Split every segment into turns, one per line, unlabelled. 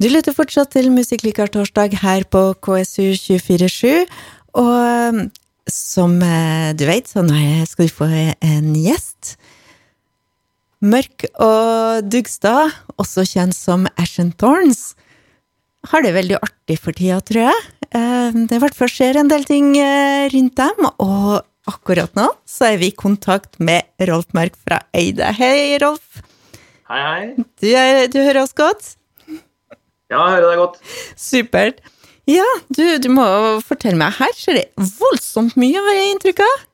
Du lytter fortsatt til Musikklikar torsdag her på KSU 247, og um, som eh, du vet, så nå skal du få en gjest. Mørk og Dugstad, også kjent som Ashen Thorns, har det veldig artig for tida, tror jeg. Eh, det i hvert fall skjer en del ting eh, rundt dem, og akkurat nå så er vi i kontakt med Rolf Mørk fra Eide. Hei, Rolf.
Hei, hei.
Du, er, du hører oss godt?
Ja, jeg hører deg godt.
Supert. Ja, du, du må fortelle meg, her skjer det voldsomt mye, har jeg inntrykk av?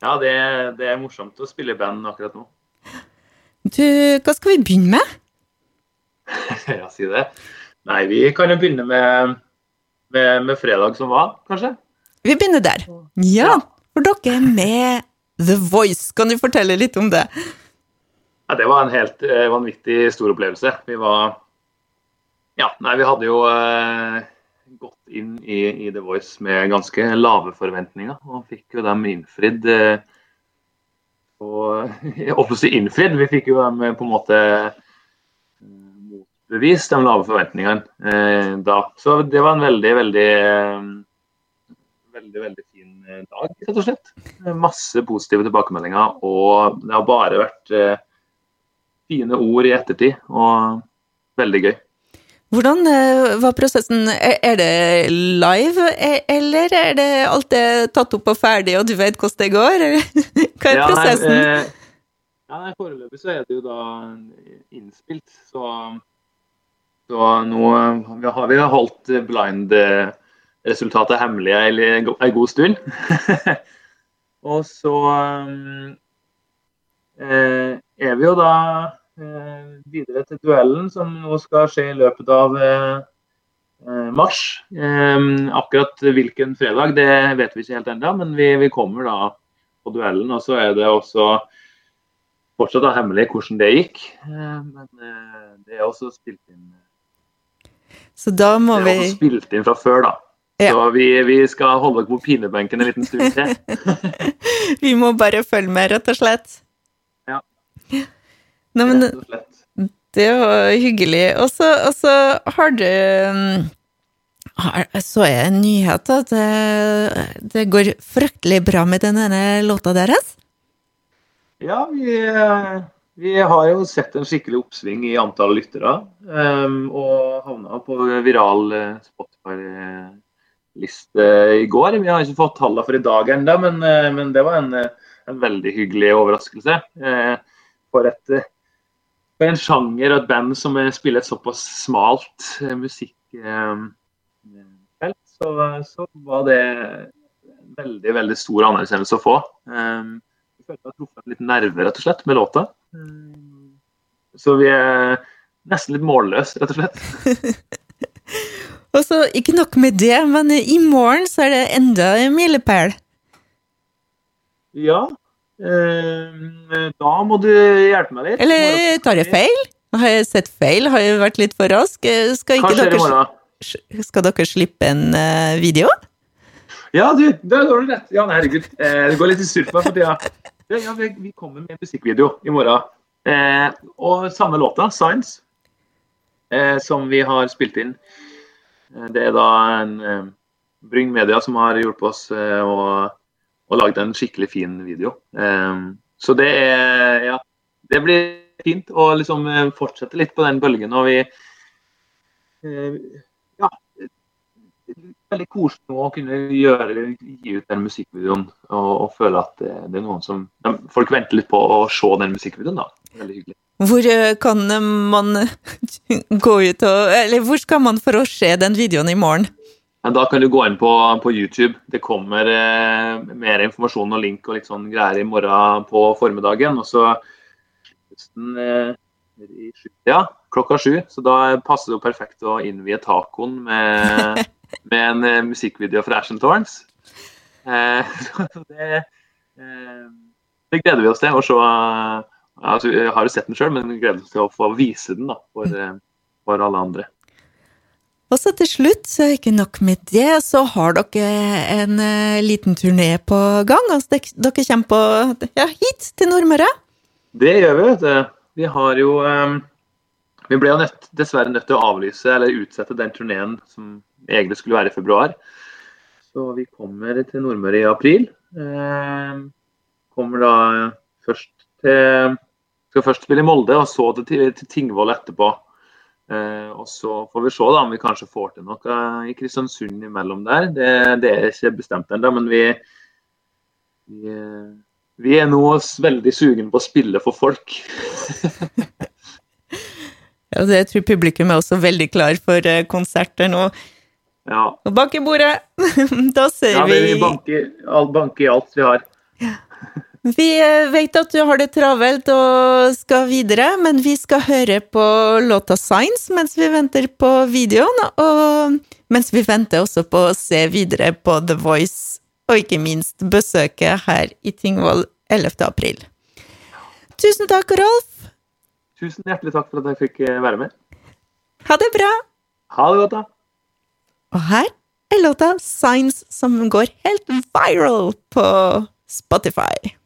Ja, det, det, er morsomt å spille i band akkurat nå.
Du, hva skal vi begynne med?
ja, si det. Nei, vi kan jo begynne med, med, med, fredag som var, kanskje?
Vi begynner der. Ja, for dere er med The Voice. Kan du fortelle litt om det?
Ja, det var en helt eh, vanvittig stor opplevelse. Vi var ja, nei, vi hadde jo uh, gått inn i, i, The Voice med ganske lave forventninger, og fikk jo dem innfridd. Uh, og innfridd, vi fikk jo dem på en måte motbevist de lave forventningene uh, da. Så det var en veldig, veldig veldig, veldig fin dag, rett og slett. Masse positive tilbakemeldinger, og det har bare vært fine ord i ettertid, og veldig gøy.
Hvordan eh, var prosessen? Er det live, e-, eller er det alt det tatt opp og ferdig, og du vet hvordan det går? Hva er prosessen? Ja, nei,
eh, ja, nei, Foreløpig så er det jo da innspilt, så, så nå har vi holdt blind-resultatet hemmelig ei god stund. og så eh, er vi jo da Eh, videre til duellen, som nå skal skje i løpet av eh, eh, mars. akkurat hvilken fredag, det vet vi ikke helt ennå, men vi, vi, kommer da på duellen. Og så er det også fortsatt da hemmelig hvordan det gikk. Men det er også spilt inn
Så da må vi
Det er også spilt inn fra før, da. Ja. Så vi, vi, skal holde dere på pinebenken en liten stund til.
vi må bare følge med, rett og slett.
Ja.
Nei, men det var hyggelig. Og så har du Så er en nyhet at det, det, går fryktelig bra med denne låta deres?
Ja, vi, vi, har jo sett en skikkelig oppsving i antall lyttere. Um, og havna på viral eh, Spotify-liste i går. Vi har ikke fått tallene for i dag ennå, men, eh, men, det var en, en veldig hyggelig overraskelse. Uh, for et for en sjanger og et band som spiller et såpass smalt eh, musikkfelt, så, så, var det en veldig veldig stor anerkjennelse å få. Jeg følte jeg har truffet litt nerver rett og slett med låta. Så vi er nesten litt målløse, rett og slett.
og så ikke nok med det, men i morgen så er det enda en milepæl.
Ja, Eh, da må du hjelpe meg litt.
Eller tar jeg feil? Har jeg sett feil? Har jeg vært litt for rask? Eh, skal,
morgen?
Skal dere slippe en uh, video?
Ja, du, det har du rett. Ja, herregud. Eh, det går litt i surr på meg for tida. Ja, vi, kommer med en musikkvideo i morgen. Eh, og samme låta, 'Science', eh, som vi har spilt inn. det er da en Bryng Media som har hjulpet oss å og lagd en skikkelig fin video. Um, så det er Ja, det blir fint å liksom eh, fortsette litt på den bølgen. Og vi uh, Ja. Veldig koselig å kunne gjøre, gi ut den musikkvideoen og, og føle at det, er noen som ja, Folk venter litt på å se den musikkvideoen, da. Veldig hyggelig.
Hvor eh, kan man gå ut og Eller hvor skal man for å se den videoen i morgen?
Da kan du gå inn på, på YouTube. Det kommer eh, mer informasjon og link og litt sånn greier i morgen på formiddagen. Og så eh, ja, klokka sju. Så da passer det jo perfekt å innvie tacoen med, med en eh, musikkvideo fra Ashen Thorns. Eh, det, eh, det, gleder vi oss til å se. Altså, jeg har jo sett den sjøl, men gleder oss til å få vise den da, for, eh, for alle andre.
Og så til slutt, så ikke nok med det, så har dere en uh, liten turné på gang. Altså, dere, kommer på, ja, hit til Nordmøre?
Det gjør vi, vet. Vi har jo um, Vi ble jo nødt, dessverre nødt til å avlyse eller utsette den turneen som egentlig skulle være i februar. Så vi kommer til Nordmøre i april. Um, kommer da først til Skal først spille i Molde, og så til, til Tingvoll etterpå. Eh, og så får vi se da om vi kanskje får til noe i Kristiansund imellom der. Det, det er ikke bestemt ennå, men vi, vi, vi er nå veldig sugen på å spille for folk.
Ja, det tror publikum er også veldig klar for eh, konserter nå.
Ja.
Og bak i bordet, da ser
ja,
vi
vi banker, banker i alt vi har.
Vi eh, vet at du har det travelt og skal videre, men vi skal høre på låta 'Signs' mens vi venter på videoen, og mens vi venter også på å se videre på The Voice, og ikke minst besøket her i Tingvoll 11. april. Tusen takk, Rolf.
Tusen hjertelig takk for at jeg fikk eh, være med.
Ha det bra.
Ha det godt, da.
Og her er låta 'Signs', som går helt viral på Spotify.